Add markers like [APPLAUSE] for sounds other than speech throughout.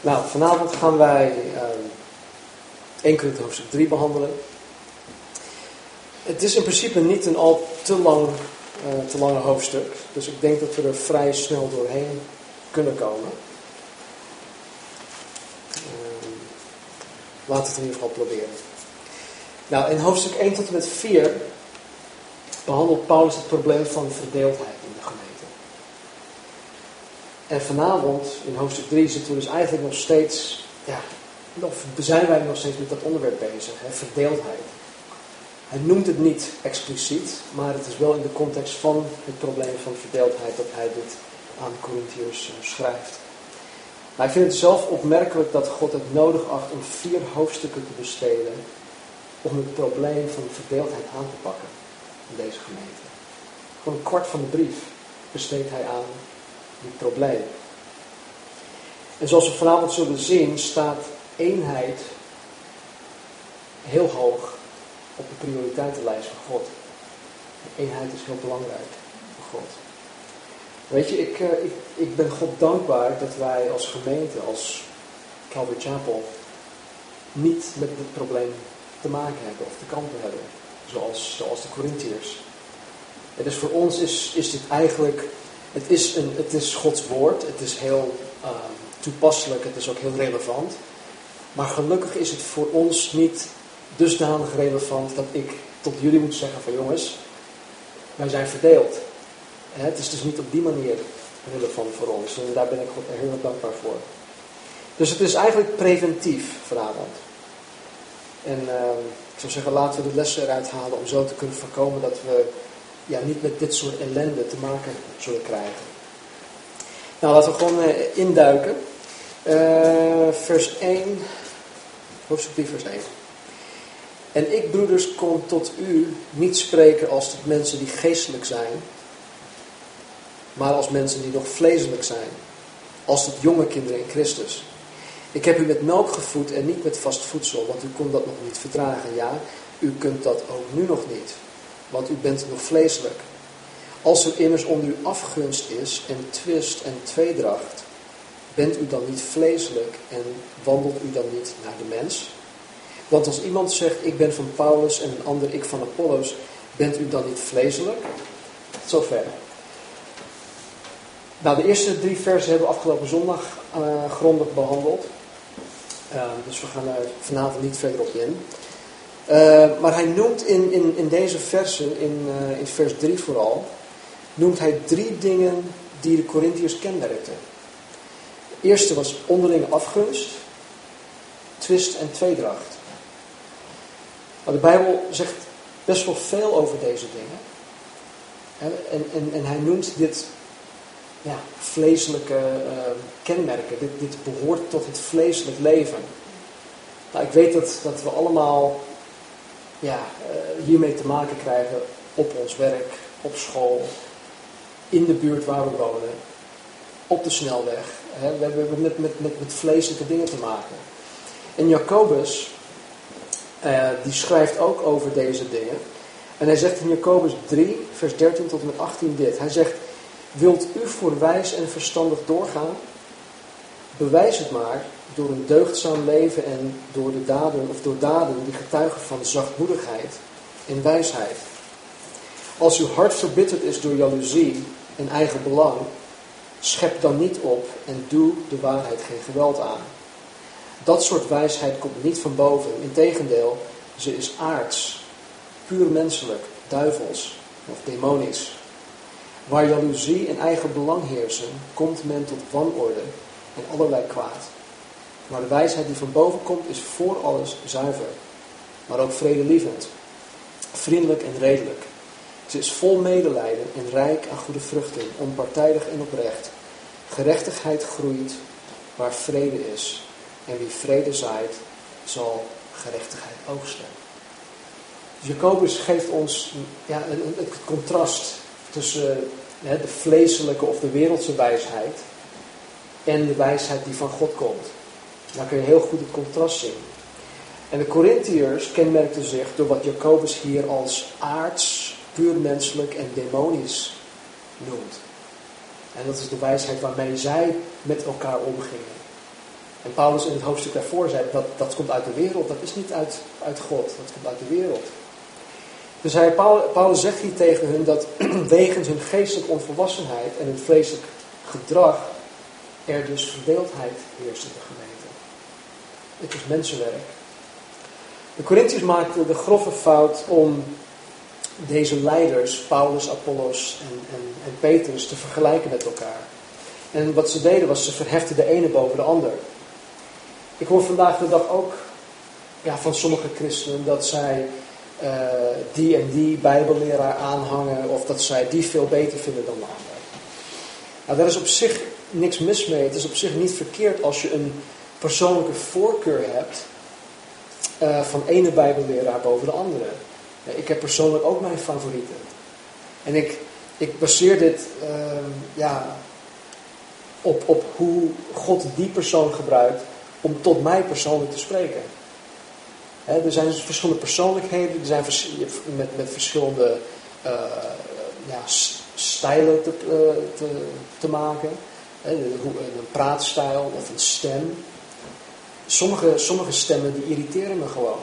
Nou, vanavond gaan wij uh, 1 Korinthe hoofdstuk 3 behandelen. Het is in principe niet een al te lang, uh, te lange hoofdstuk. Dus ik denk dat we er vrij snel doorheen kunnen komen. Uh, laten we het in ieder geval proberen. Nou, in hoofdstuk 1 tot en met 4 behandelt Paulus het probleem van verdeeldheid in de gemeente. En vanavond, in hoofdstuk 3, zitten we dus eigenlijk nog steeds, ja, of zijn wij nog steeds met dat onderwerp bezig, hè, verdeeldheid. Hij noemt het niet expliciet, maar het is wel in de context van het probleem van verdeeldheid dat hij dit aan Corinthiërs uh, schrijft. Maar ik vind het zelf opmerkelijk dat God het nodig acht om vier hoofdstukken te besteden om het probleem van verdeeldheid aan te pakken in deze gemeente. Gewoon een kwart van de brief besteedt hij aan dit probleem. En zoals we vanavond zullen zien, staat eenheid heel hoog op de prioriteitenlijst van God. eenheid is heel belangrijk voor God. Weet je, ik, ik, ik ben God dankbaar dat wij als gemeente, als Calvary Chapel, niet met dit probleem te maken hebben of te kampen hebben. Zoals, zoals de Corinthiërs. dus voor ons is, is dit eigenlijk het is, een, het is Gods woord, het is heel uh, toepasselijk, het is ook heel relevant. Maar gelukkig is het voor ons niet dusdanig relevant dat ik tot jullie moet zeggen van jongens, wij zijn verdeeld. Het is dus niet op die manier relevant voor ons. En daar ben ik God heel dankbaar voor. Dus het is eigenlijk preventief vanavond. En uh, ik zou zeggen, laten we de lessen eruit halen om zo te kunnen voorkomen dat we ja, niet met dit soort ellende te maken zullen krijgen. Nou, laten we gewoon uh, induiken. Uh, vers 1, hoofdstuk 3, vers 1. En ik, broeders, kon tot u niet spreken als tot mensen die geestelijk zijn, maar als mensen die nog vleeselijk zijn, als tot jonge kinderen in Christus. Ik heb u met melk gevoed en niet met vast voedsel, want u kon dat nog niet verdragen. Ja, u kunt dat ook nu nog niet want u bent nog vleeselijk. Als er immers onder u afgunst is en twist en tweedracht, bent u dan niet vleeselijk en wandelt u dan niet naar de mens? Want als iemand zegt, ik ben van Paulus en een ander, ik van Apollos, bent u dan niet vleeselijk? Zover. Nou, de eerste drie versen hebben we afgelopen zondag uh, grondig behandeld. Uh, dus we gaan daar vanavond niet verder op in. Uh, maar hij noemt in, in, in deze versen, in, uh, in vers 3 vooral, noemt hij drie dingen die de Corinthiërs kenmerkten. De eerste was onderlinge afgunst, twist en tweedracht. Maar de Bijbel zegt best wel veel over deze dingen. En, en, en hij noemt dit ja, vleeselijke uh, kenmerken. Dit, dit behoort tot het vleeselijk leven. Nou, ik weet dat, dat we allemaal ja, uh, hiermee te maken krijgen op ons werk, op school, in de buurt waar we wonen, op de snelweg. We hebben met, met, met, met vleeselijke dingen te maken. En Jacobus, uh, die schrijft ook over deze dingen. En hij zegt in Jacobus 3, vers 13 tot en met 18 dit. Hij zegt, wilt u voor wijs en verstandig doorgaan? Bewijs het maar door een deugdzaam leven en door, de daden, of door daden die getuigen van zachtmoedigheid en wijsheid. Als uw hart verbitterd is door jaloezie en eigen belang, schep dan niet op en doe de waarheid geen geweld aan. Dat soort wijsheid komt niet van boven. Integendeel, ze is aards, puur menselijk, duivels of demonisch. Waar jaloezie en eigen belang heersen, komt men tot wanorde en allerlei kwaad. Maar de wijsheid die van boven komt is voor alles zuiver, maar ook vredelievend, vriendelijk en redelijk. Ze is vol medelijden en rijk aan goede vruchten, onpartijdig en oprecht. Gerechtigheid groeit waar vrede is. En wie vrede zaait, zal gerechtigheid oogsten. Jacobus geeft ons ja, het contrast tussen de vleeselijke of de wereldse wijsheid en de wijsheid die van God komt. Daar kun je heel goed het contrast zien. En de Corinthiërs kenmerkten zich door wat Jacobus hier als aards, puur menselijk en demonisch noemt. En dat is de wijsheid waarmee zij met elkaar omgingen. En Paulus in het hoofdstuk daarvoor zei dat dat komt uit de wereld. Dat is niet uit, uit God, dat komt uit de wereld. Dus hij, Paulus zegt hier tegen hen dat [CLEARS THROAT] wegens hun geestelijke onvolwassenheid en hun vleeselijk gedrag er dus verdeeldheid heerst in de gemeente. Het is mensenwerk. De Corinthiërs maakten de grove fout om deze leiders, Paulus, Apollos en, en, en Petrus, te vergelijken met elkaar. En wat ze deden was, ze verheften de ene boven de ander. Ik hoor vandaag de dag ook ja, van sommige christenen dat zij uh, die en die bijbelleraar aanhangen of dat zij die veel beter vinden dan de ander. Nou, daar is op zich niks mis mee. Het is op zich niet verkeerd als je een persoonlijke voorkeur hebt uh, van ene bijbelleraar boven de andere. Ik heb persoonlijk ook mijn favorieten. En ik, ik baseer dit uh, ja, op, op hoe God die persoon gebruikt om tot mij persoonlijk te spreken. er zijn dus verschillende persoonlijkheden, er zijn met, met verschillende uh, ja, stijlen te, uh, te, te maken. een praatstijl of een stem. Sommige, sommige stemmen die irriteren me gewoon.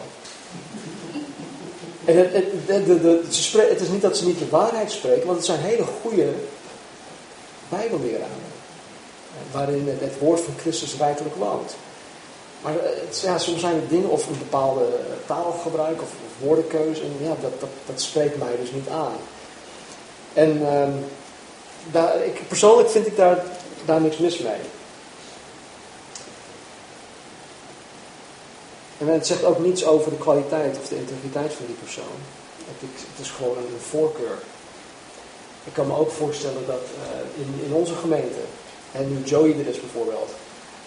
En het, het, de, het is niet dat ze niet de waarheid spreken, want het zijn hele goede bijbelleraren. Waarin het, het woord van Christus rijkelijk woont. Maar het, ja, soms zijn het dingen of een bepaalde taalgebruik of, of woordenkeuze. En ja, dat, dat, spreekt mij dus niet aan. En um, daar, ik, persoonlijk vind ik daar, daar niks mis mee. En het zegt ook niets over de kwaliteit of de integriteit van die persoon. Het, is gewoon een voorkeur. Ik kan me ook voorstellen dat uh, in, in onze gemeente, en nu Joey er is bijvoorbeeld,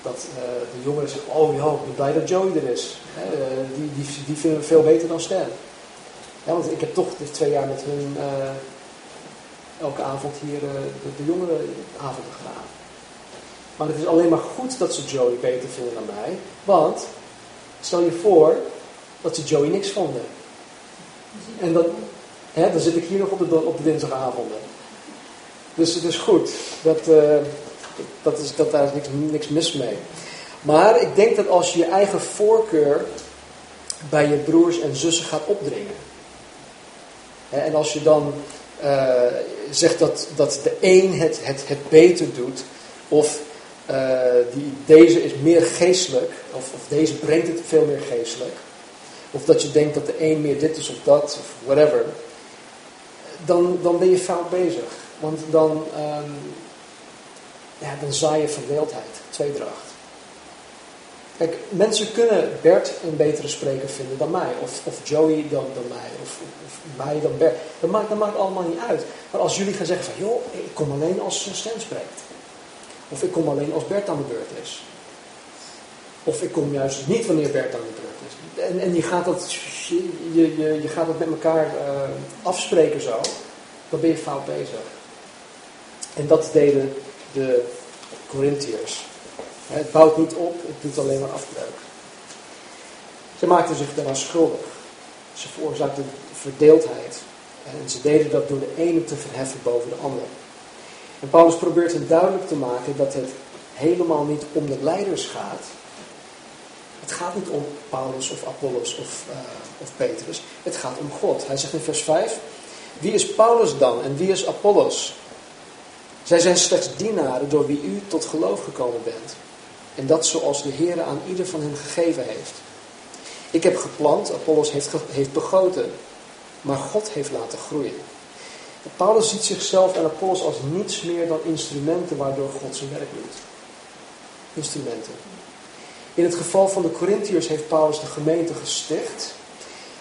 dat uh, de jongeren zeggen, oh ik ben blij dat Joey er is. Uh, die, die, die vinden we veel beter dan Stan. Want ik heb toch de twee jaar met hun elke avond hier de, de jongerenavonden gedaan. Maar het is alleen maar goed dat ze Joey beter vinden dan mij, want Stel je voor dat ze Joey niks vonden. En dan, hè, dan zit ik hier nog op de, op de dinsdagavonden. Dus het is goed. Dat, uh, dat is, dat, daar is niks, niks mis mee. Maar ik denk dat als je je eigen voorkeur bij je broers en zussen gaat opdringen. Hè, en als je dan uh, zegt dat, dat de een het, het, het beter doet. Of uh, die, deze is meer geestelijk, of, of, deze brengt het veel meer geestelijk, of dat je denkt dat de een meer dit is of dat, of whatever, dan, dan ben je fout bezig. Want dan, um, ja, dan zaai je verdeeldheid, tweedracht. Kijk, mensen kunnen Bert een betere spreker vinden dan mij, of, of Joey dan, dan mij, of, of mij dan Bert. Dat maakt, dat maakt allemaal niet uit. Maar als jullie gaan zeggen van, joh, ik kom alleen als een stem spreekt. Of ik kom alleen als Bert aan de beurt is. Of ik kom juist niet wanneer Bert aan de beurt is. En, en je, gaat dat, je, je, je gaat dat met elkaar uh, afspreken zo. Dan ben je fout bezig. En dat deden de Corinthiërs. Het bouwt niet op, het doet alleen maar afbreuk. Ze maakten zich daaraan schuldig. Ze veroorzaakten verdeeldheid. En ze deden dat door de ene te verheffen boven de ander. En Paulus probeert hen duidelijk te maken dat het helemaal niet om de leiders gaat. Het gaat niet om Paulus of Apollos of, uh, of Petrus. Het gaat om God. Hij zegt in vers 5: Wie is Paulus dan en wie is Apollos? Zij zijn slechts dienaren door wie u tot geloof gekomen bent. En dat zoals de Heer aan ieder van hen gegeven heeft. Ik heb geplant, Apollos heeft, heeft begoten, maar God heeft laten groeien. Paulus ziet zichzelf en Apollos als niets meer dan instrumenten waardoor God zijn werk doet. Instrumenten. In het geval van de Corinthiërs heeft Paulus de gemeente gesticht.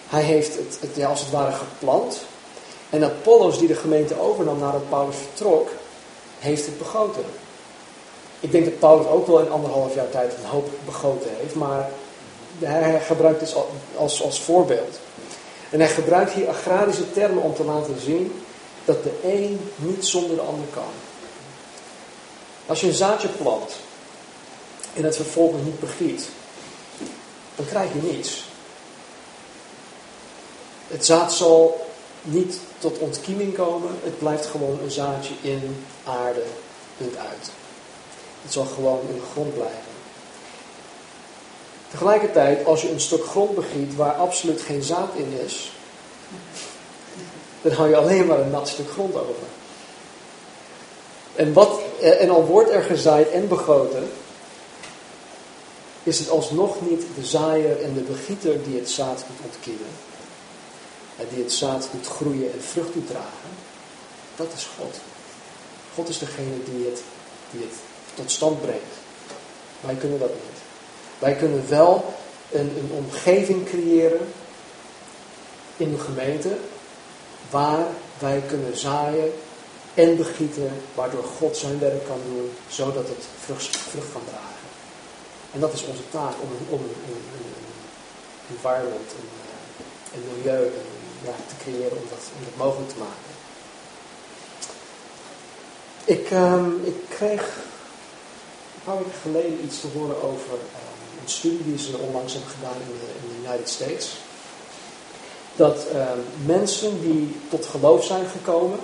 Hij heeft het, het als het ware geplant. En Apollos, die de gemeente overnam nadat Paulus vertrok, heeft het begoten. Ik denk dat Paulus ook wel in anderhalf jaar tijd een hoop begoten heeft, maar hij gebruikt het als, als voorbeeld. En hij gebruikt hier agrarische termen om te laten zien dat de een niet zonder de ander kan. Als je een zaadje plant en het vervolgens niet begiet, dan krijg je niets. Het zaad zal niet tot ontkieming komen, het blijft gewoon een zaadje in aarde, punt uit. Het zal gewoon in de grond blijven. Tegelijkertijd, als je een stuk grond begiet waar absoluut geen zaad in is, dan hou je alleen maar een nat stuk grond over. En, wat, en al wordt er gezaaid en begoten, is het alsnog niet de zaaier en de begieter die het zaad moet ontkiemen. Die het zaad doet groeien en vrucht doet dragen. Dat is God. God is degene die het, die het tot stand brengt. Wij kunnen dat niet. Wij kunnen wel een, een omgeving creëren in de gemeente waar wij kunnen zaaien en begieten, waardoor God zijn werk kan doen, zodat het vrucht, vrucht kan dragen. En dat is onze taak om, een, een, een environment, een, eh, een milieu te creëren om dat, mogelijk te maken. Ik, um, ik kreeg een paar weken geleden iets te horen over um, een studie die ze onlangs hebben gedaan in de United States. Dat um, mensen die tot geloof zijn gekomen,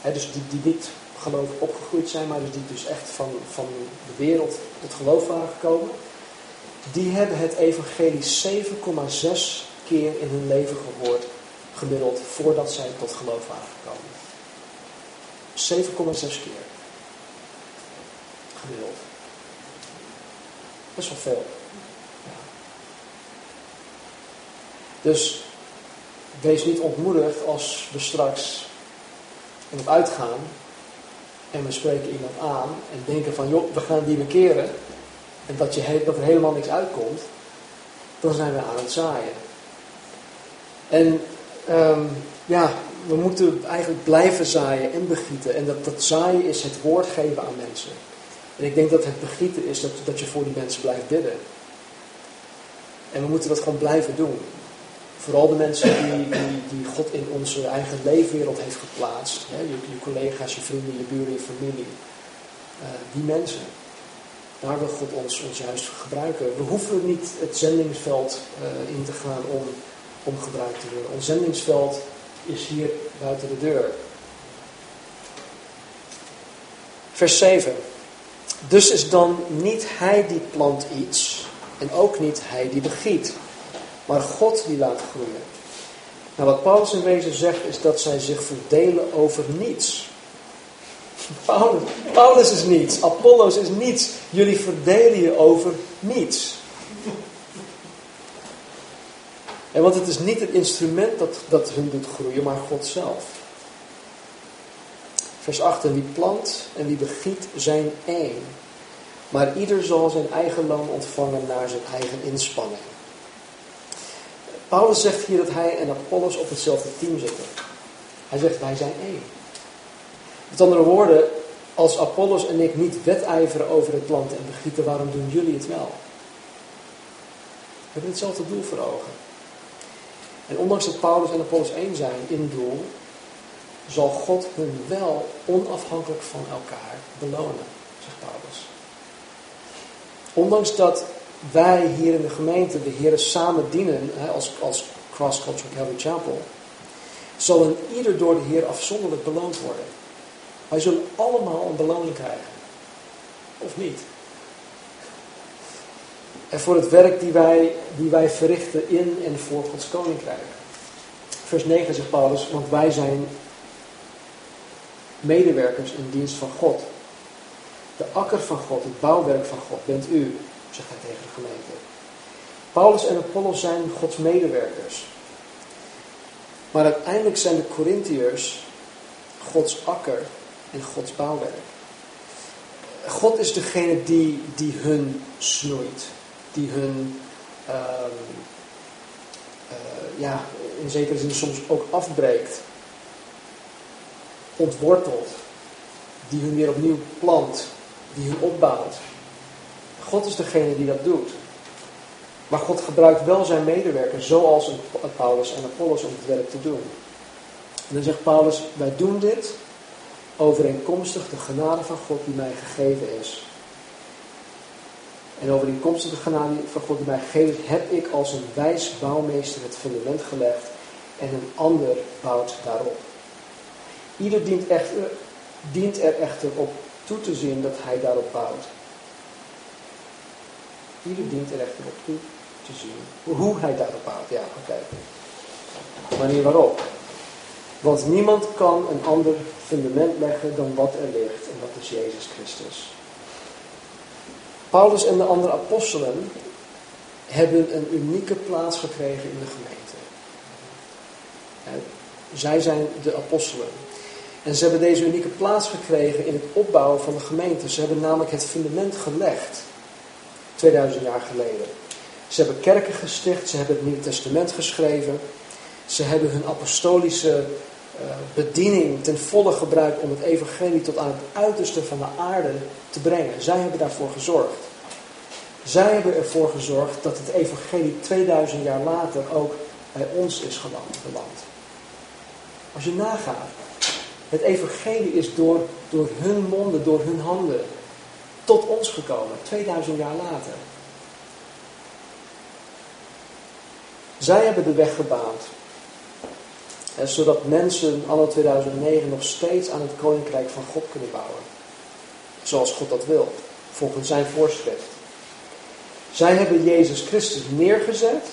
hè, dus die, die niet geloof opgegroeid zijn, maar dus die dus echt van, van de wereld tot geloof waren gekomen, die hebben het evangelie 7,6 keer in hun leven gehoord, gemiddeld, voordat zij tot geloof waren gekomen. 7,6 keer. Gemiddeld. Is wel veel. Ja. Dus wees niet ontmoedigd als we straks in uitgaan en we spreken iemand aan en denken van joh, we gaan die bekeren en dat, je, dat er helemaal niks uitkomt, dan zijn we aan het zaaien. En um, ja, we moeten eigenlijk blijven zaaien en begieten. En dat, dat zaaien is het woord geven aan mensen. En ik denk dat het begieten is dat, dat je voor die mensen blijft bidden. En we moeten dat gewoon blijven doen. Vooral de mensen die, die, die God in onze eigen leefwereld heeft geplaatst. Hè, je, collega's, je vrienden, je buren, je familie. Uh, die mensen. Daar wil God ons, ons juist gebruiken. We hoeven niet het zendingsveld uh, in te gaan om, om gebruikt te worden. Ons zendingsveld is hier buiten de deur. Vers 7. Dus is dan niet hij die plant iets en ook niet hij die begiet, maar God die laat groeien. Nou, wat Paulus in wezen zegt is dat zij zich verdelen over niets. [LAUGHS] Paulus, is niets, Apollos is niets. Jullie verdelen je over niets. En want het is niet het instrument dat, dat hun doet groeien, maar God zelf. Vers 8, en wie plant en wie begiet zijn één. Maar ieder zal zijn eigen loon ontvangen naar zijn eigen inspanning. Paulus zegt hier dat hij en Apollos op hetzelfde team zitten. Hij zegt wij zijn één. Met andere woorden, als Apollos en ik niet wedijveren over het planten en begieten, waarom doen jullie het wel? We hebben hetzelfde doel voor ogen. En ondanks dat Paulus en Apollos één zijn in doel, zal God hun wel onafhankelijk van elkaar belonen, zegt Paulus. Ondanks dat wij hier in de gemeente de Heer samen dienen, als, als Cross Cultural Calvary Chapel, zal een ieder door de Heer afzonderlijk beloond worden. Wij zullen allemaal een beloning krijgen. Of niet? En voor het werk die wij, die wij verrichten in en voor Gods koninkrijk. Vers 9 zegt Paulus, want wij zijn medewerkers in dienst van God. De akker van God, het bouwwerk van God, bent u, zegt hij tegen de gemeente. Paulus en Apollos zijn Gods medewerkers. Maar uiteindelijk zijn de Corinthiërs Gods akker en Gods bouwwerk. God is degene die, die hun snoeit die hun uh, uh, ja, in zekere zin soms ook afbreekt, ontwortelt, die hun weer opnieuw plant, die hun opbouwt. God is degene die dat doet. Maar God gebruikt wel zijn medewerkers, zoals Paulus en Apollos, om het werk te doen. En dan zegt Paulus, wij doen dit overeenkomstig de genade van God die mij gegeven is. En over die komstige genade van God die mij geeft, heb ik als een wijs bouwmeester het fundament gelegd en een ander bouwt daarop. Ieder dient, dient er echter op toe te zien dat hij daarop bouwt. Ieder dient er echter op toe te zien hoe hij daarop bouwt. Ja, oké. Manier waarop. Want niemand kan een ander fundament leggen dan wat er ligt. En dat is Jezus Christus. Paulus en de andere apostelen hebben een unieke plaats gekregen in de gemeente. Zij zijn de apostelen. En ze hebben deze unieke plaats gekregen in het opbouwen van de gemeente. Ze hebben namelijk het fundament gelegd. 2000 jaar geleden. Ze hebben kerken gesticht, ze hebben het Nieuwe Testament geschreven. Ze hebben hun apostolische uh, bediening ten volle gebruikt om het evangelie tot aan het uiterste van de aarde te brengen. Zij hebben daarvoor gezorgd. Zij hebben ervoor gezorgd dat het evangelie 2000 jaar later ook bij ons is beland. Als je nagaat, het evangelie is door, door hun monden, door hun handen tot ons gekomen, 2000 jaar later. Zij hebben de weg gebaand. zodat mensen anno 2009 nog steeds aan het koninkrijk van God kunnen bouwen. Zoals God dat wil, volgens zijn voorschrift. Zij hebben Jezus Christus neergezet.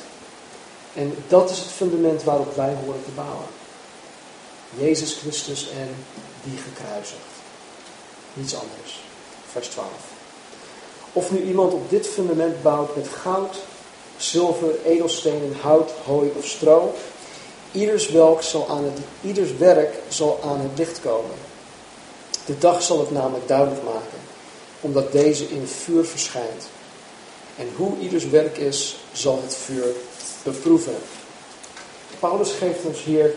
En dat is het fundament waarop wij horen te bouwen. Jezus Christus en die gekruisigd. Niets anders. Vers 12. Of nu iemand op dit fundament bouwt met goud, zilver, edelstenen, hout, hooi of stro. Ieders, zal aan het, ieders werk zal aan het licht komen. De dag zal het namelijk duidelijk maken, omdat deze in vuur verschijnt. En hoe ieders werk is, zal het vuur beproeven. Paulus geeft ons hier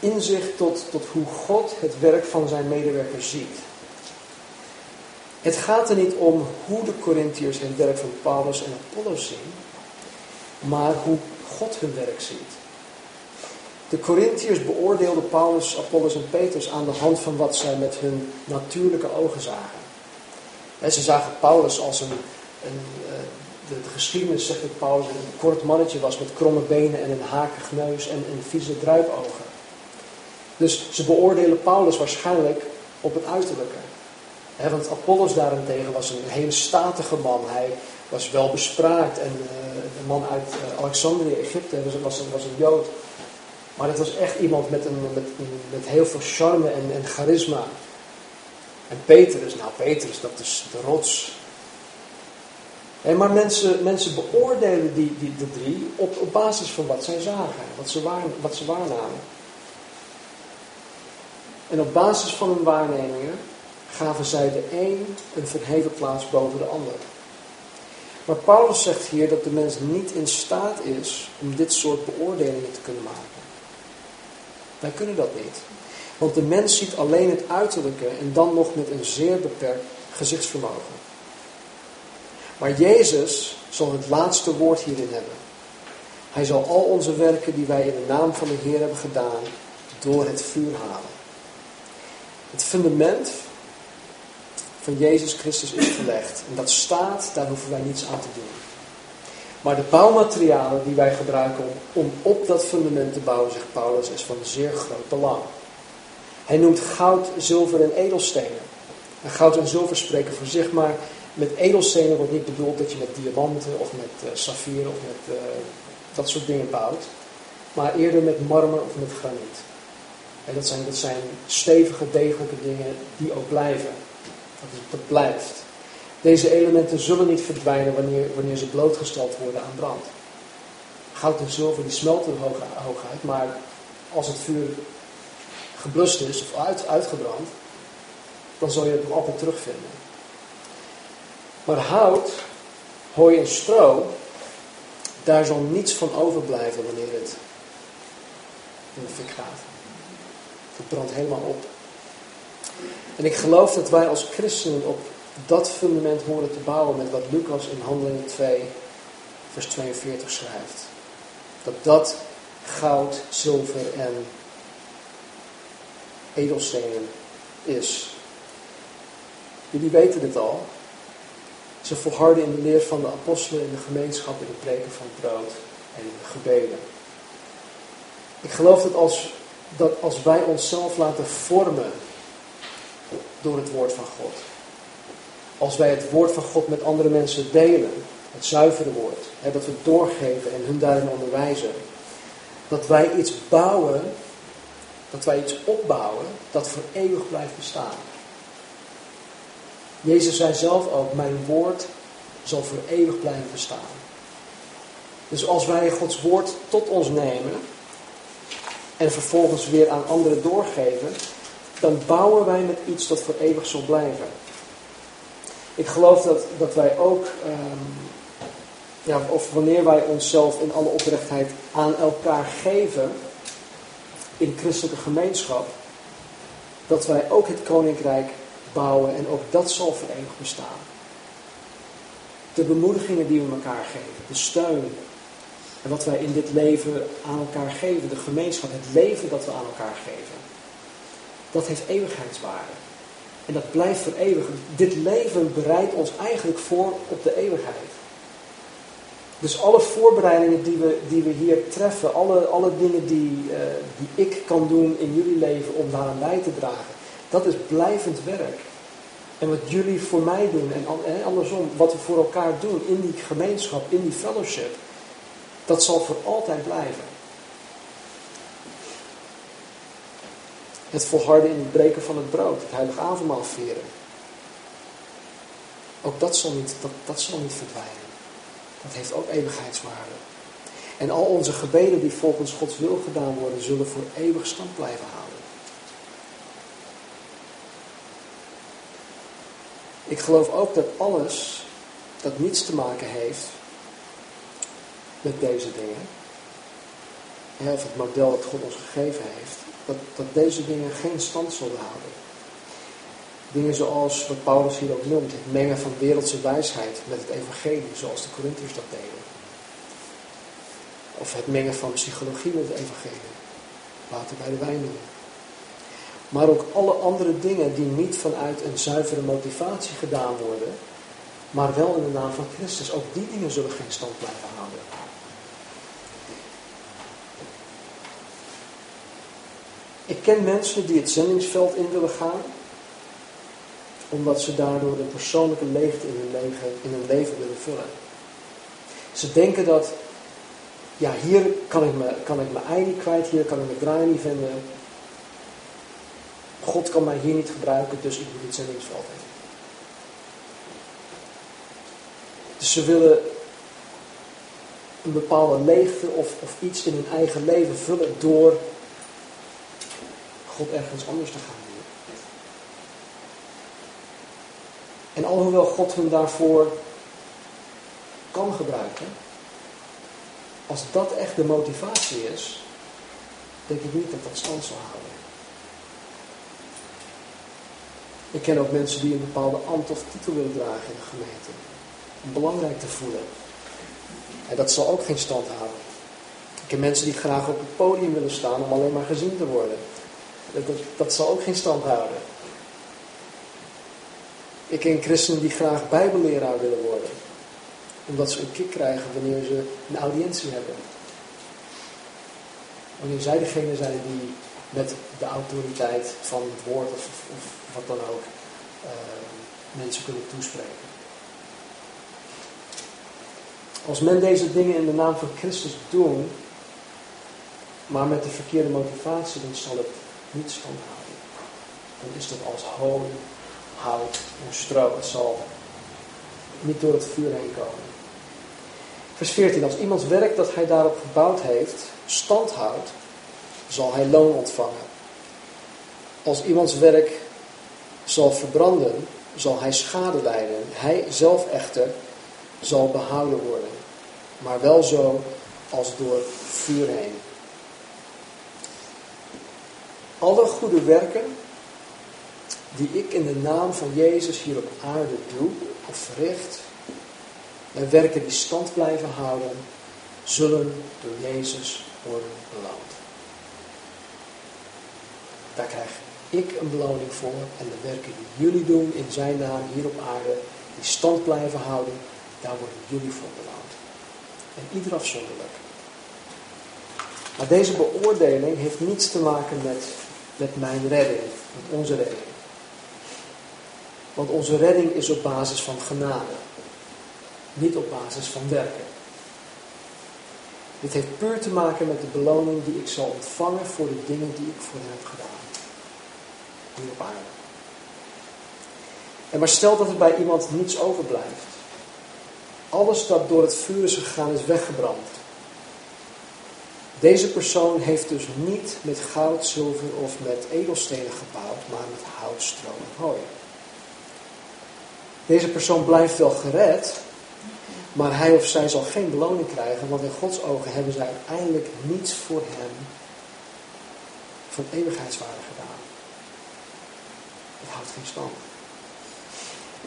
inzicht tot, tot hoe God het werk van zijn medewerkers ziet. Het gaat er niet om hoe de Corinthiërs het werk van Paulus en Apollos zien, maar hoe God hun werk ziet. De Corinthiërs beoordeelden Paulus, Apollos en Petrus aan de hand van wat zij met hun natuurlijke ogen zagen. En ze zagen Paulus als een, een eh, de, de, geschiedenis zegt dat Paulus een kort mannetje was met kromme benen en een hakig neus en, en vieze druipogen. Dus ze beoordelen Paulus waarschijnlijk op het uiterlijke. want Apollos daarentegen was een hele statige man. Hij was wel bespraakt. En uh, een man uit uh, Alexandrië, Egypte, was, was, een Jood. Maar het was echt iemand met, een, met, met heel veel charme en, en charisma. En Petrus, nou Petrus, dat is de rots. maar mensen, mensen beoordelen die, die, de drie op, op basis van wat zij zagen, wat ze, wat ze waarnamen. En op basis van hun waarnemingen gaven zij de een een verheven plaats boven de ander. Maar Paulus zegt hier dat de mens niet in staat is om dit soort beoordelingen te kunnen maken. Wij kunnen dat niet. Want de mens ziet alleen het uiterlijke en dan nog met een zeer beperkt gezichtsvermogen. Maar Jezus zal het laatste woord hierin hebben. Hij zal al onze werken die wij in de naam van de Heer hebben gedaan, door het vuur halen. Het fundament van Jezus Christus is gelegd. En dat staat, daar hoeven wij niets aan te doen. Maar de bouwmaterialen die wij gebruiken om, op dat fundament te bouwen, zegt Paulus, is van zeer groot belang. Hij noemt goud, zilver en edelstenen. En goud en zilver spreken voor zich, maar met edelstenen wordt niet bedoeld dat je met diamanten of met uh, saffieren of met uh, dat soort dingen bouwt. Maar eerder met marmer of met graniet. En dat zijn, dat zijn stevige, degelijke dingen die ook blijven. Dat, dat blijft. Deze elementen zullen niet verdwijnen wanneer, wanneer ze blootgesteld worden aan brand. Goud en zilver die smelten hoog, hooguit, maar als het vuur geblust is of uit, uitgebrand, dan zal je het nog altijd terugvinden. Maar hout, hooi en stro, daar zal niets van overblijven wanneer het in de fik gaat. Het brandt helemaal op. En ik geloof dat wij als christenen op dat fundament horen te bouwen met wat Lucas in Handelingen 2, vers 42 schrijft. Dat dat goud, zilver en edelstenen is. Jullie weten dit al. Ze volharden in de leer van de apostelen in de gemeenschap, in het preken van het brood en gebeden. Ik geloof dat als dat als wij onszelf laten vormen door het woord van God, als wij het woord van God met andere mensen delen, het zuivere woord, hè, dat we doorgeven en hun daarin onderwijzen, dat wij iets bouwen, dat wij iets opbouwen dat voor eeuwig blijft bestaan. Jezus zei zelf ook, mijn woord zal voor eeuwig blijven bestaan. Dus als wij Gods woord tot ons nemen en vervolgens weer aan anderen doorgeven, dan bouwen wij met iets dat voor eeuwig zal blijven. Ik geloof dat, dat wij ook, ehm, ja, of wanneer wij onszelf in alle oprechtheid aan elkaar geven, in christelijke gemeenschap, dat wij ook het koninkrijk bouwen en ook dat zal voor eeuwig bestaan. De bemoedigingen die we elkaar geven, de steun en wat wij in dit leven aan elkaar geven, de gemeenschap, het leven dat we aan elkaar geven, dat heeft eeuwigheidswaarde. En dat blijft voor eeuwig. Dit leven bereidt ons eigenlijk voor op de eeuwigheid. Dus alle voorbereidingen die we, die we hier treffen, alle, alle dingen die, uh, die ik kan doen in jullie leven om daaraan bij te dragen, dat is blijvend werk. En wat jullie voor mij doen en andersom, wat we voor elkaar doen in die gemeenschap, in die fellowship, dat zal voor altijd blijven. Het volharden in het breken van het brood, het heilige avondmaal vieren. Ook dat zal niet, dat, dat zal niet verdwijnen. Dat heeft ook eeuwigheidswaarde. En al onze gebeden die volgens Gods wil gedaan worden, zullen voor eeuwig stand blijven houden. Ik geloof ook dat alles dat niets te maken heeft met deze dingen, of het model dat God ons gegeven heeft, dat, dat deze dingen geen stand zullen houden. Dingen zoals wat Paulus hier ook noemt, het mengen van wereldse wijsheid met het evangelie, zoals de Corinthiërs dat deden. Of het mengen van psychologie met het evangelie. Water bij de wijn doen. Maar ook alle andere dingen die niet vanuit een zuivere motivatie gedaan worden, maar wel in de naam van Christus. Ook die dingen zullen geen stand blijven houden. Ik ken mensen die het zendingsveld in willen gaan, omdat ze daardoor een persoonlijke leegte in hun leven, in hun leven willen vullen. Ze denken dat, ja, hier kan ik, me, kan ik mijn ei niet kwijt, hier kan ik mijn draai niet vinden. God kan mij hier niet gebruiken, dus ik moet het zendingsveld in. Dus ze willen een bepaalde leegte of, of iets in hun eigen leven vullen door God ergens anders te gaan doen. En alhoewel God hun daarvoor kan gebruiken, als dat echt de motivatie is, denk ik niet dat dat stand zal houden. Ik ken ook mensen die een bepaalde ambt of titel willen dragen in de gemeente. Om belangrijk te voelen. En dat zal ook geen stand houden. Ik ken mensen die graag op het podium willen staan om alleen maar gezien te worden. Dat, dat, zal ook geen stand houden. Ik ken christenen die graag bijbelleraar willen worden. Omdat ze een kick krijgen wanneer ze een audiëntie hebben. Wanneer zij degene zijn die met de autoriteit van het woord of, of wat dan ook uh, mensen kunnen toespreken. Als men deze dingen in de naam van Christus doen, maar met de verkeerde motivatie, dan zal het niet stand houden. Dan is dat als hooi, hout en stro. Het zal niet door het vuur heen komen. Vers 14. Als iemands werk dat hij daarop gebouwd heeft stand houdt, zal hij loon ontvangen. Als iemands werk zal verbranden, zal hij schade lijden. Hij zelf echter zal behouden worden, maar wel zo als door vuur heen. Alle goede werken die ik in de naam van Jezus hier op aarde doe of verricht, en werken die stand blijven houden, zullen door Jezus worden beloond. Daar krijg ik een beloning voor en de werken die jullie doen in zijn naam hier op aarde, die stand blijven houden, daar worden jullie voor beloond. En ieder afzonderlijk. Maar deze beoordeling heeft niets te maken met, met mijn redding, met onze redding. Want onze redding is op basis van genade. Niet op basis van werken. Dit heeft puur te maken met de beloning die ik zal ontvangen voor de dingen die ik voor hem heb gedaan. Hier op aarde. En maar stel dat er bij iemand niets overblijft. Alles dat door het vuur is gegaan is weggebrand. Deze persoon heeft dus niet met goud, zilver of met edelstenen gebouwd, maar met hout, stro en hooi. Deze persoon blijft wel gered, maar hij of zij zal geen beloning krijgen, want in Gods ogen hebben zij uiteindelijk niets voor hem van eeuwigheidswaarde gedaan. Het houdt geen stand.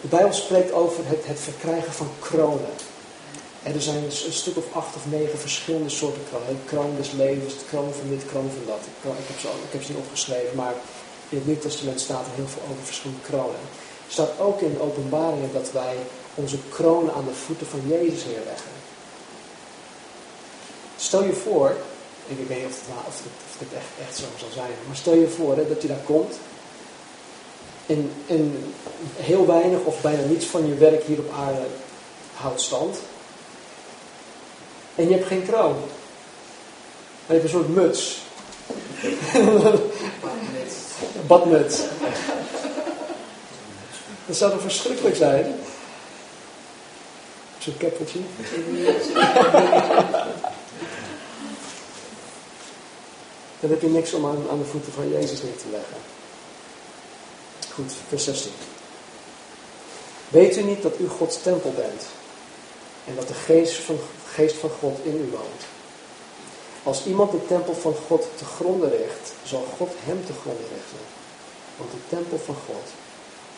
De Bijbel spreekt over het, het verkrijgen van kronen. En er zijn een stuk of acht of negen verschillende soorten kronen. Kroon des levens, kroon van dit, kroon van dat. Ik, ik, heb ze, ik heb ze niet opgeschreven, maar in het Nieuw Testament staat er heel veel over verschillende kronen. Er staat ook in de openbaringen dat wij onze kronen aan de voeten van Jezus neerleggen. Stel je voor, ik weet niet of het, het echt, zo zal zijn, maar stel je voor hè, dat je daar komt en heel weinig of bijna niets van je werk hier op aarde houdt stand. En je hebt geen kroon. je hebt een soort muts. Badmuts. Dat zou toch verschrikkelijk zijn? Zo'n keppeltje. Dan heb je niks om aan, aan de voeten van Jezus neer te leggen. Goed, vers 16. Weet u niet dat u Gods tempel bent en dat de geest van, geest van God in u woont? Als iemand de tempel van God te gronden richt, zal God hem te gronden richten. Want de tempel van God,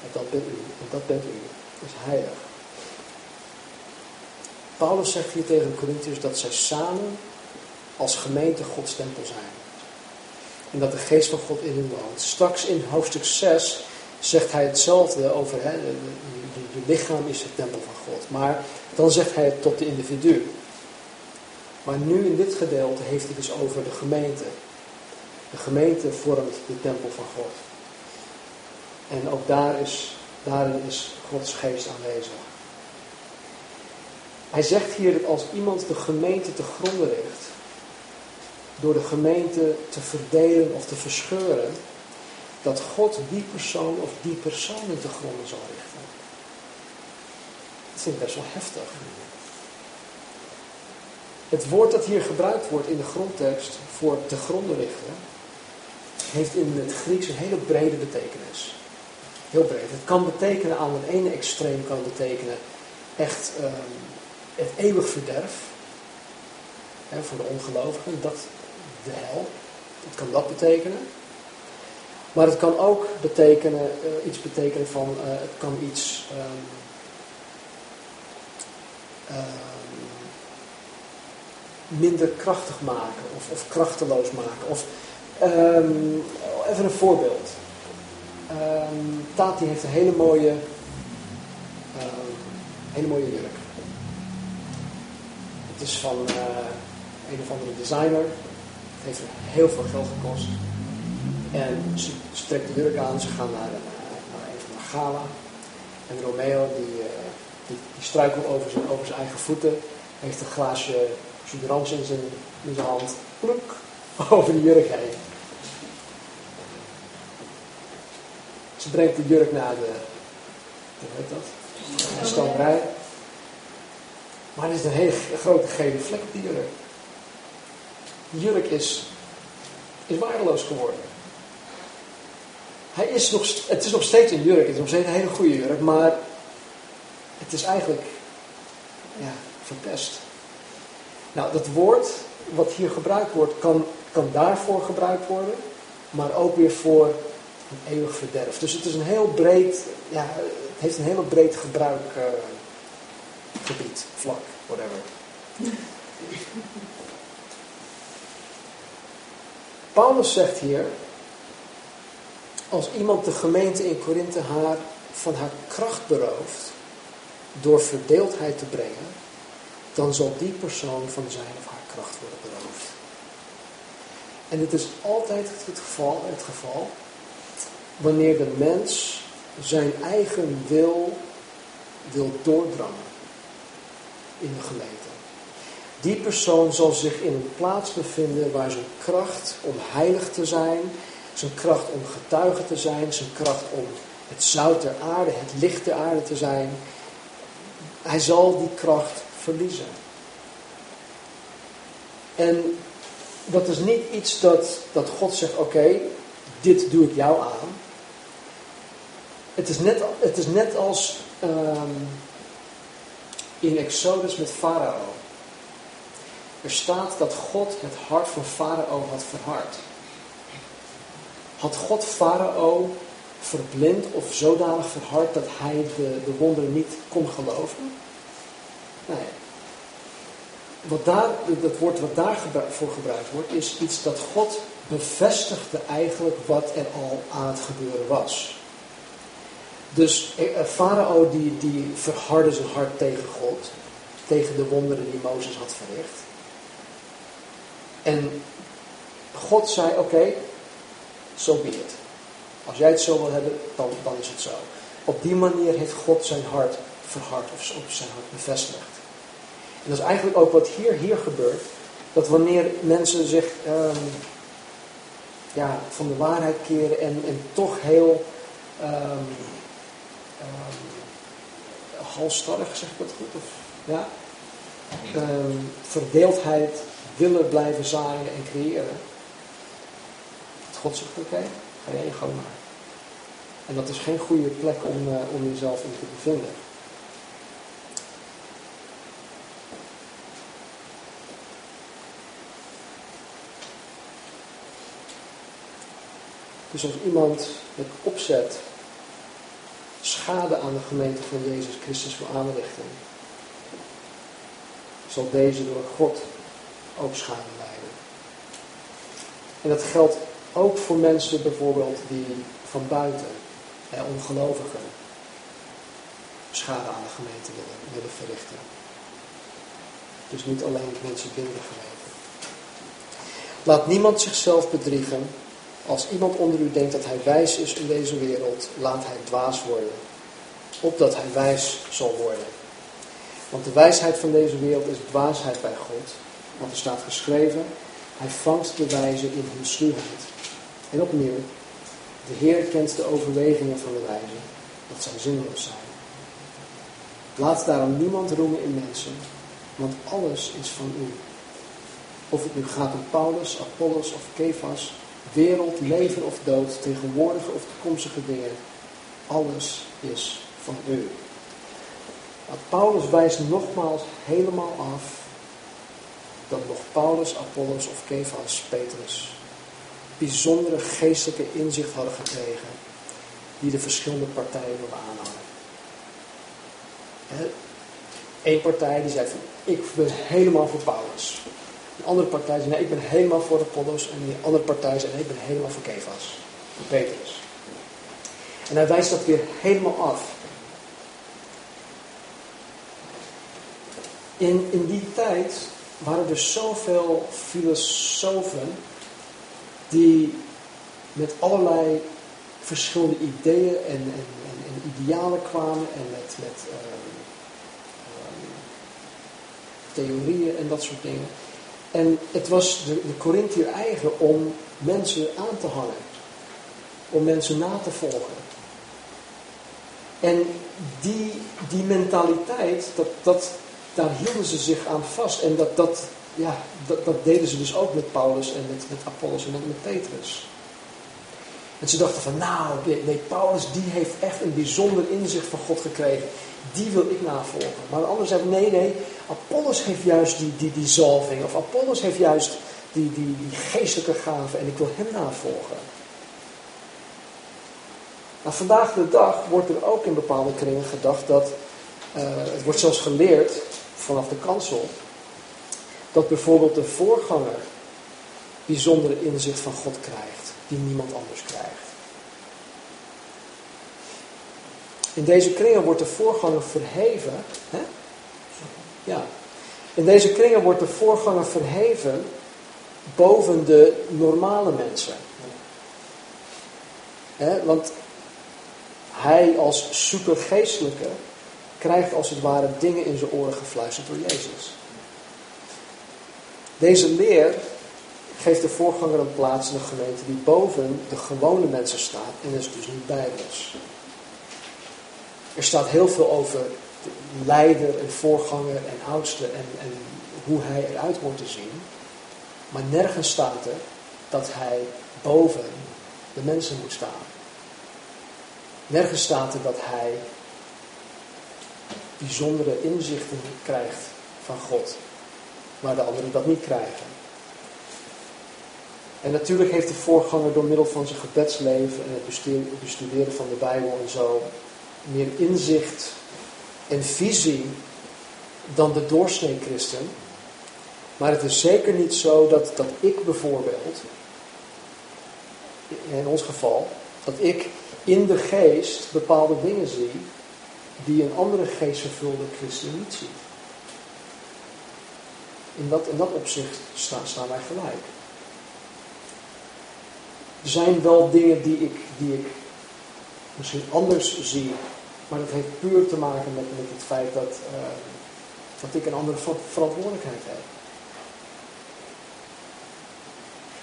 en dat bent u, en dat bent u, is heilig. Paulus zegt hier tegen de dat zij samen als gemeente Gods tempel zijn. En dat de geest van God in hen woont. Straks in hoofdstuk 6 zegt hij hetzelfde over, hè, je lichaam is het tempel van God. Maar dan zegt hij het tot de individu. Maar nu in dit gedeelte heeft hij dus over de gemeente. De gemeente vormt de tempel van God. En ook daar is, daarin is Gods geest aanwezig. Hij zegt hier dat als iemand de gemeente te gronden richt, door de gemeente te verdelen of te verscheuren, dat God die persoon of die personen te gronden zal richten. Vind ik best wel heftig. Het woord dat hier gebruikt wordt in de grondtekst voor te gronden richten, heeft in het Grieks een hele brede betekenis. Heel breed. Het kan betekenen aan het ene extreem kan betekenen echt um, het eeuwig verderf. Hè, voor de ongelovigen, dat de hel. Dat kan dat betekenen. Maar het kan ook betekenen, uh, iets betekenen van, uh, het kan iets um, um, minder krachtig maken of, of, krachteloos maken. Of, um, even een voorbeeld. Tati heeft een hele mooie, hele mooie jurk. Het is van uh, een of andere designer. Het heeft heel veel geld gekost. En ze, trekt de jurk aan, ze gaan naar, naar een gala. En Romeo die, uh, die, die, struikelt over zijn, over zijn eigen voeten. Heeft een glaasje suderans in zijn, in zijn hand. Pluk, [LAUGHS] over de jurk heen. Ze brengt de jurk naar de, hoe heet dat? De. Maar er is een hele grote gele vlek op die jurk. Die jurk is, is waardeloos geworden. Hij is nog, het is nog steeds een jurk, het is nog steeds een hele goede jurk, maar het is eigenlijk ja, verpest. Nou, dat woord wat hier gebruikt wordt, kan, kan daarvoor gebruikt worden, maar ook weer voor een eeuwig verderf. Dus het is een heel breed, ja, het heeft een heel breed gebruikgebied, uh, vlak, whatever. Paulus zegt hier, als iemand de gemeente in Korinthe haar van haar kracht berooft door verdeeldheid te brengen, dan zal die persoon van zijn of haar kracht worden beroofd. En dit is altijd het geval, het geval wanneer de mens zijn eigen wil wil doordrammen in de gemeente. Die persoon zal zich in een plaats bevinden waar zijn kracht om heilig te zijn, zijn kracht om getuige te zijn, zijn kracht om het zout der aarde, het licht der aarde te zijn. Hij zal die kracht verliezen. En dat is niet iets dat, dat God zegt, oké, dit doe ik jou aan. Het is net, het is net als ehm, in Exodus met Farao. Er staat dat God het hart van Farao had verhard. Had God Farao verblind of zodanig verhard dat hij de, de wonderen niet kon geloven? Nee. Wat daar, dat woord wat daarvoor gebruikt wordt, is iets dat God bevestigde eigenlijk wat er al aan het gebeuren was. Dus eh, eh, Farao die, die verhardde zijn hart tegen God, tegen de wonderen die Mozes had verricht. En God zei, oké, zo so be it. Als jij het zo wil hebben, dan, dan is het zo. Op die manier heeft God zijn hart verhard of zijn hart bevestigd. En dat is eigenlijk ook wat hier, hier gebeurt. Dat wanneer mensen zich um, ja, van de waarheid keren en, en toch heel um, halstarrig, zeg ik dat goed? Of, ja? verdeeldheid willen blijven zaaien en creëren. God zegt, oké, ga maar. En dat is geen goede plek om, uh, om jezelf in te bevinden. Dus als iemand met opzet schade aan de gemeente van Jezus Christus wil aanrichten, zal deze door God ook schade lijden. En dat geldt ook voor mensen bijvoorbeeld die van buiten, eh, ongelovigen, schade aan de gemeente willen, willen verrichten. Dus niet alleen mensen binnen de gemeente. Laat niemand zichzelf bedriegen. Als iemand onder u denkt dat hij wijs is in deze wereld, laat hij dwaas worden. Opdat hij wijs zal worden. Want de wijsheid van deze wereld is dwaasheid bij God. Want er staat geschreven, hij vangt de wijze in hun sluwheid. En opnieuw, de Heer kent de overwegingen van de wijze, dat zij zinloos zijn. Laat daarom niemand roemen in mensen, want alles is van u. Of het nu gaat om Paulus, Apollos of Kefas, wereld, leven of dood, tegenwoordige of toekomstige dingen, alles is van u. Maar Paulus wijst nogmaals helemaal af dat nog Paulus, Apollos of Kefas, Petrus bijzondere geestelijke inzicht hadden gekregen die de verschillende partijen wilden aanhangen. Eén partij die zei van ik ben helemaal voor Paulus. Een andere partij zei nee ik ben helemaal voor Apollos. En die andere partij zei nee ik ben helemaal voor Kefas. Voor Petrus. En hij wijst dat weer helemaal af. In, in die tijd waren er zoveel filosofen die met allerlei verschillende ideeën en, en, en, en idealen kwamen en met, met um, um, theorieën en dat soort dingen. En het was de, de Corinthiër eigen om mensen aan te hangen, om mensen na te volgen. En die, die mentaliteit, dat, dat, daar hielden ze zich aan vast. En dat, dat, ja, dat, dat, deden ze dus ook met Paulus en met, met Apollos en met Petrus. En ze dachten van, nou, nee, Paulus die heeft echt een bijzonder inzicht van God gekregen. Die wil ik navolgen. Maar de ander zei, nee, nee, Apollos heeft juist die, die, die zalving. Of Apollos heeft juist die, die, geestelijke gaven en ik wil hem navolgen. Nou, vandaag de dag wordt er ook in bepaalde kringen gedacht dat, uh, het wordt zelfs geleerd vanaf de kansel, dat bijvoorbeeld de voorganger bijzondere inzicht van God krijgt, die niemand anders krijgt. In deze kringen wordt de voorganger verheven. Hè? Ja. In deze kringen wordt de voorganger verheven boven de normale mensen. Hè? Want Hij als supergeestelijke krijgt als het ware dingen in zijn oren gefluisterd door Jezus. Deze leer geeft de voorganger een plaats in de gemeente die boven de gewone mensen staat en is dus niet bijbels. Er staat heel veel over leider en voorganger en oudste en, en hoe hij eruit hoort te zien. Maar nergens staat er dat hij boven de mensen moet staan. Nergens staat er dat hij bijzondere inzichten krijgt van God, waar de anderen dat niet krijgen. En natuurlijk heeft de voorganger door middel van zijn gebedsleven en het bestuderen van de Bijbel en zo meer inzicht en visie dan de doorsnee christen. Maar het is zeker niet zo dat, dat ik bijvoorbeeld, in ons geval, dat ik in de geest bepaalde dingen zie die een andere geestvervulde christen niet ziet. In dat, in dat opzicht staan, staan wij gelijk. Er zijn wel dingen die ik, die ik misschien anders zie, maar dat heeft puur te maken met, met het feit dat, uh, dat ik een andere verantwoordelijkheid heb.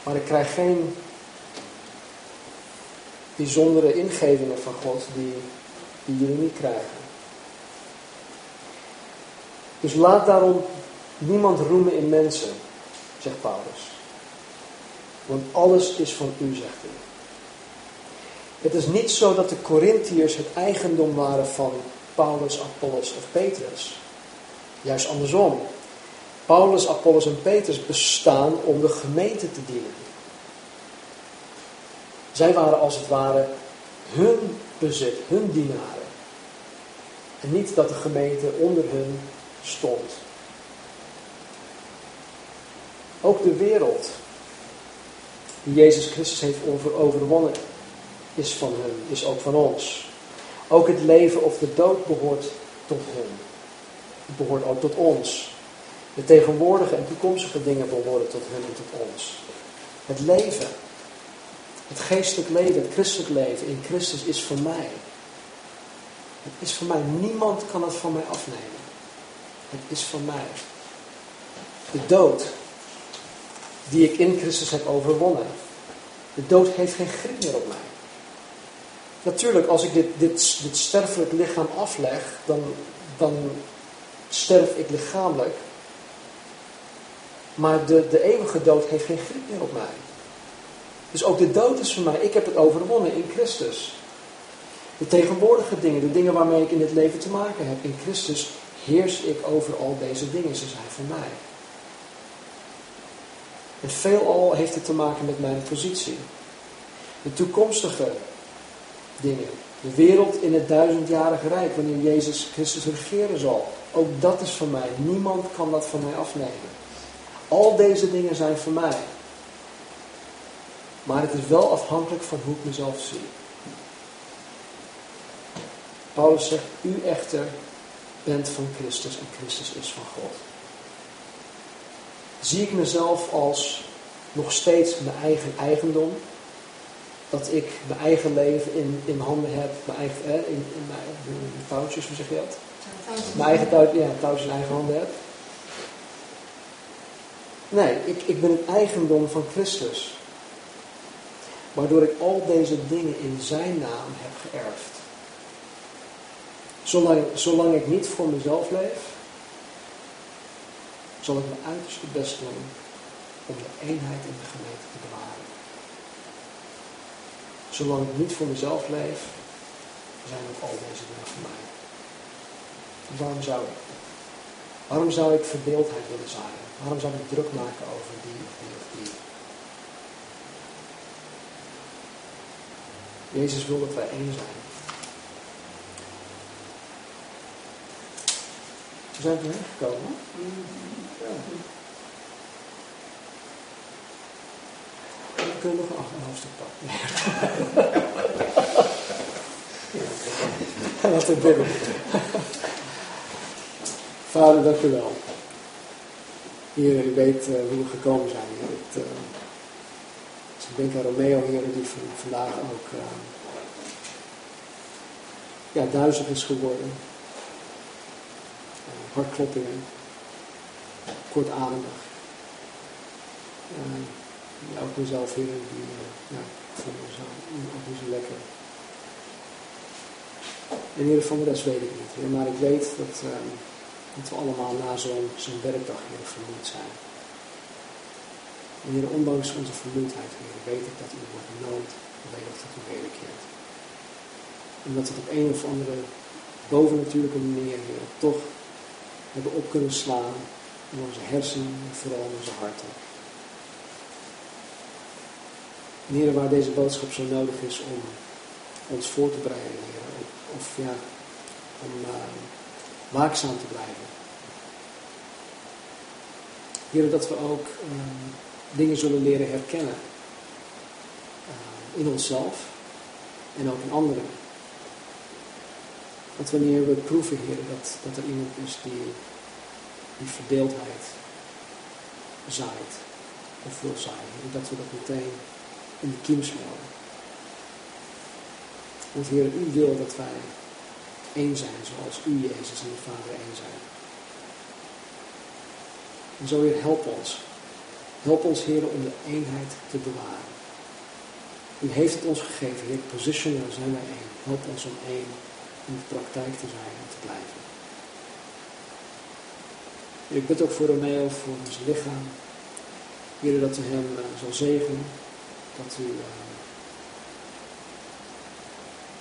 Maar ik krijg geen bijzondere ingevingen van God die, die jullie niet krijgen. Dus laat daarom niemand roemen in mensen, zegt Paulus. Want alles is van u, zegt hij. Het is niet zo dat de Corinthiërs het eigendom waren van Paulus, Apollos of Petrus. Juist andersom. Paulus, Apollos en Petrus bestaan om de gemeente te dienen. Zij waren als het ware hun bezit, hun dienaren. En niet dat de gemeente onder hun stond. Ook de wereld die Jezus Christus heeft over, overwonnen is van hun, is ook van ons. Ook het leven of de dood behoort tot hun. Het behoort ook tot ons. De tegenwoordige en toekomstige dingen behoren tot hun en tot ons. Het leven, het geestelijk leven, het christelijk leven in Christus is voor mij. Het is voor mij. Niemand kan het van mij afnemen. Het is van mij. De dood die ik in Christus heb overwonnen. De dood heeft geen grip meer op mij. Natuurlijk, als ik dit, dit, dit sterfelijk lichaam afleg, dan, dan sterf ik lichamelijk. Maar de, de eeuwige dood heeft geen grip meer op mij. Dus ook de dood is voor mij. Ik heb het overwonnen in Christus. De tegenwoordige dingen, de dingen waarmee ik in dit leven te maken heb, in Christus heers ik over al deze dingen. Ze zijn voor mij. En veelal heeft het te maken met mijn positie. De toekomstige dingen. De wereld in het duizendjarige rijk, wanneer Jezus Christus regeren zal. Ook dat is voor mij. Niemand kan dat van mij afnemen. Al deze dingen zijn voor mij. Maar het is wel afhankelijk van hoe ik mezelf zie. Paulus zegt, u echter bent van Christus en Christus is van God. Zie ik mezelf als nog steeds mijn eigen eigendom? Dat ik mijn eigen leven in, in handen heb, mijn eigen, in, in mijn in touwtjes, hoe zeg je dat? Mijn eigen touwtjes, ja, touwtjes in eigen handen heb. Nee, ik, ik ben het eigendom van Christus. Waardoor ik al deze dingen in zijn naam heb geërfd. Zolang, zolang ik niet voor mezelf leef, zal ik mijn uiterste best doen om de eenheid in de gemeente te bewaren. Zolang ik niet voor mezelf leef, zijn ook al deze dingen voor mij. waarom zou ik? Waarom zou ik verdeeldheid willen zaaien? Waarom zou ik druk maken over die of die of die? Jezus wil dat wij één zijn. We zijn er gekomen. Ja. Kunnen nog een hoofdstuk pakken. [LAUGHS] ja. Laten we bidden. Vader, dank u wel. Heer, u weet uh, hoe we gekomen zijn. Het, uh, ik denk aan Romeo, Heer, die vandaag ook uh, ja, duizelig is geworden. Hartkloppingen. Kortademig. Uh, ja, ook mezelf hier, die, uh, ja, ik voel me zo, zo lekker. In ieder geval, de rest weet ik niet. Maar ik weet dat, uh, dat we allemaal na zo'n zo'n werkdag hier vermoeid zijn. En hier, ondanks onze vermoeidheid, Heer, weet ik dat u wordt nooit weet dat u wederkeert. En dat het op een of andere bovennatuurlijke manier, Heer, toch hebben op kunnen slaan in onze hersenen en vooral in onze harten. En waar deze boodschap zo nodig is om ons voor te bereiden, Heer, of ja, om uh, waakzaam te blijven. Heer, dat we ook uh, dingen zullen leren herkennen uh, in onszelf en ook in anderen. Dat wanneer we proeven, Heer, dat, dat er iemand is die, die verdeeldheid zaait of wil zaaien, dat we dat meteen in de kiem smeren. Want Heer, u wil dat wij één zijn zoals u, Jezus en de Vader één zijn. En zo Heer, help ons. Help ons, Heer, om de eenheid te bewaren. U heeft het ons gegeven, Heer, positioneel zijn wij één. Help ons om één in de praktijk te zijn en te blijven. Ik bid ook voor Romeo, voor ons lichaam. Heer, dat u hem uh, zal zegenen. Dat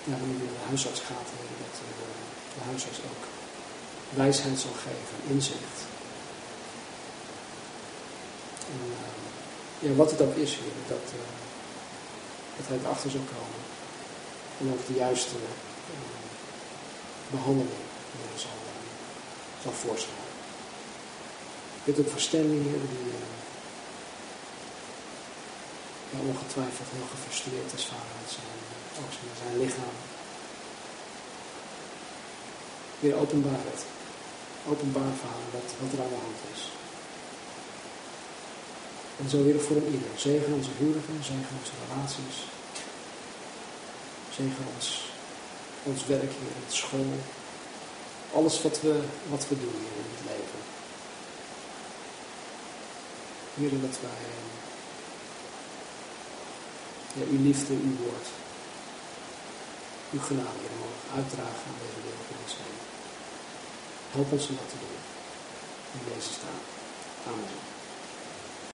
wanneer u naar de huisarts gaat, Heer, dat u uh, de huisarts ook wijsheid zal geven, inzicht. En ja, wat het ook is, Heer, dat, dat hij erachter zal komen. En ook de juiste behandeling zal, zal voorstellen. Ik bid ook voor hier, die uh, ja, ongetwijfeld heel gefrustreerd is vanuit zijn, ook zijn, lichaam. Weer openbaar het. Openbaar vader wat, wat er aan de hand is. En zo weer voor een ieder. Zegen onze huwelijken, zegen onze relaties. Zegen ons, ons werk hier in de school. Alles wat we, wat we doen hier in het leven. Heer, dat wij ja, uw liefde, uw woord, uw genade hier mogen uitdragen aan deze wereld in ons heen. Help ons om dat te doen. In deze staat. Amen.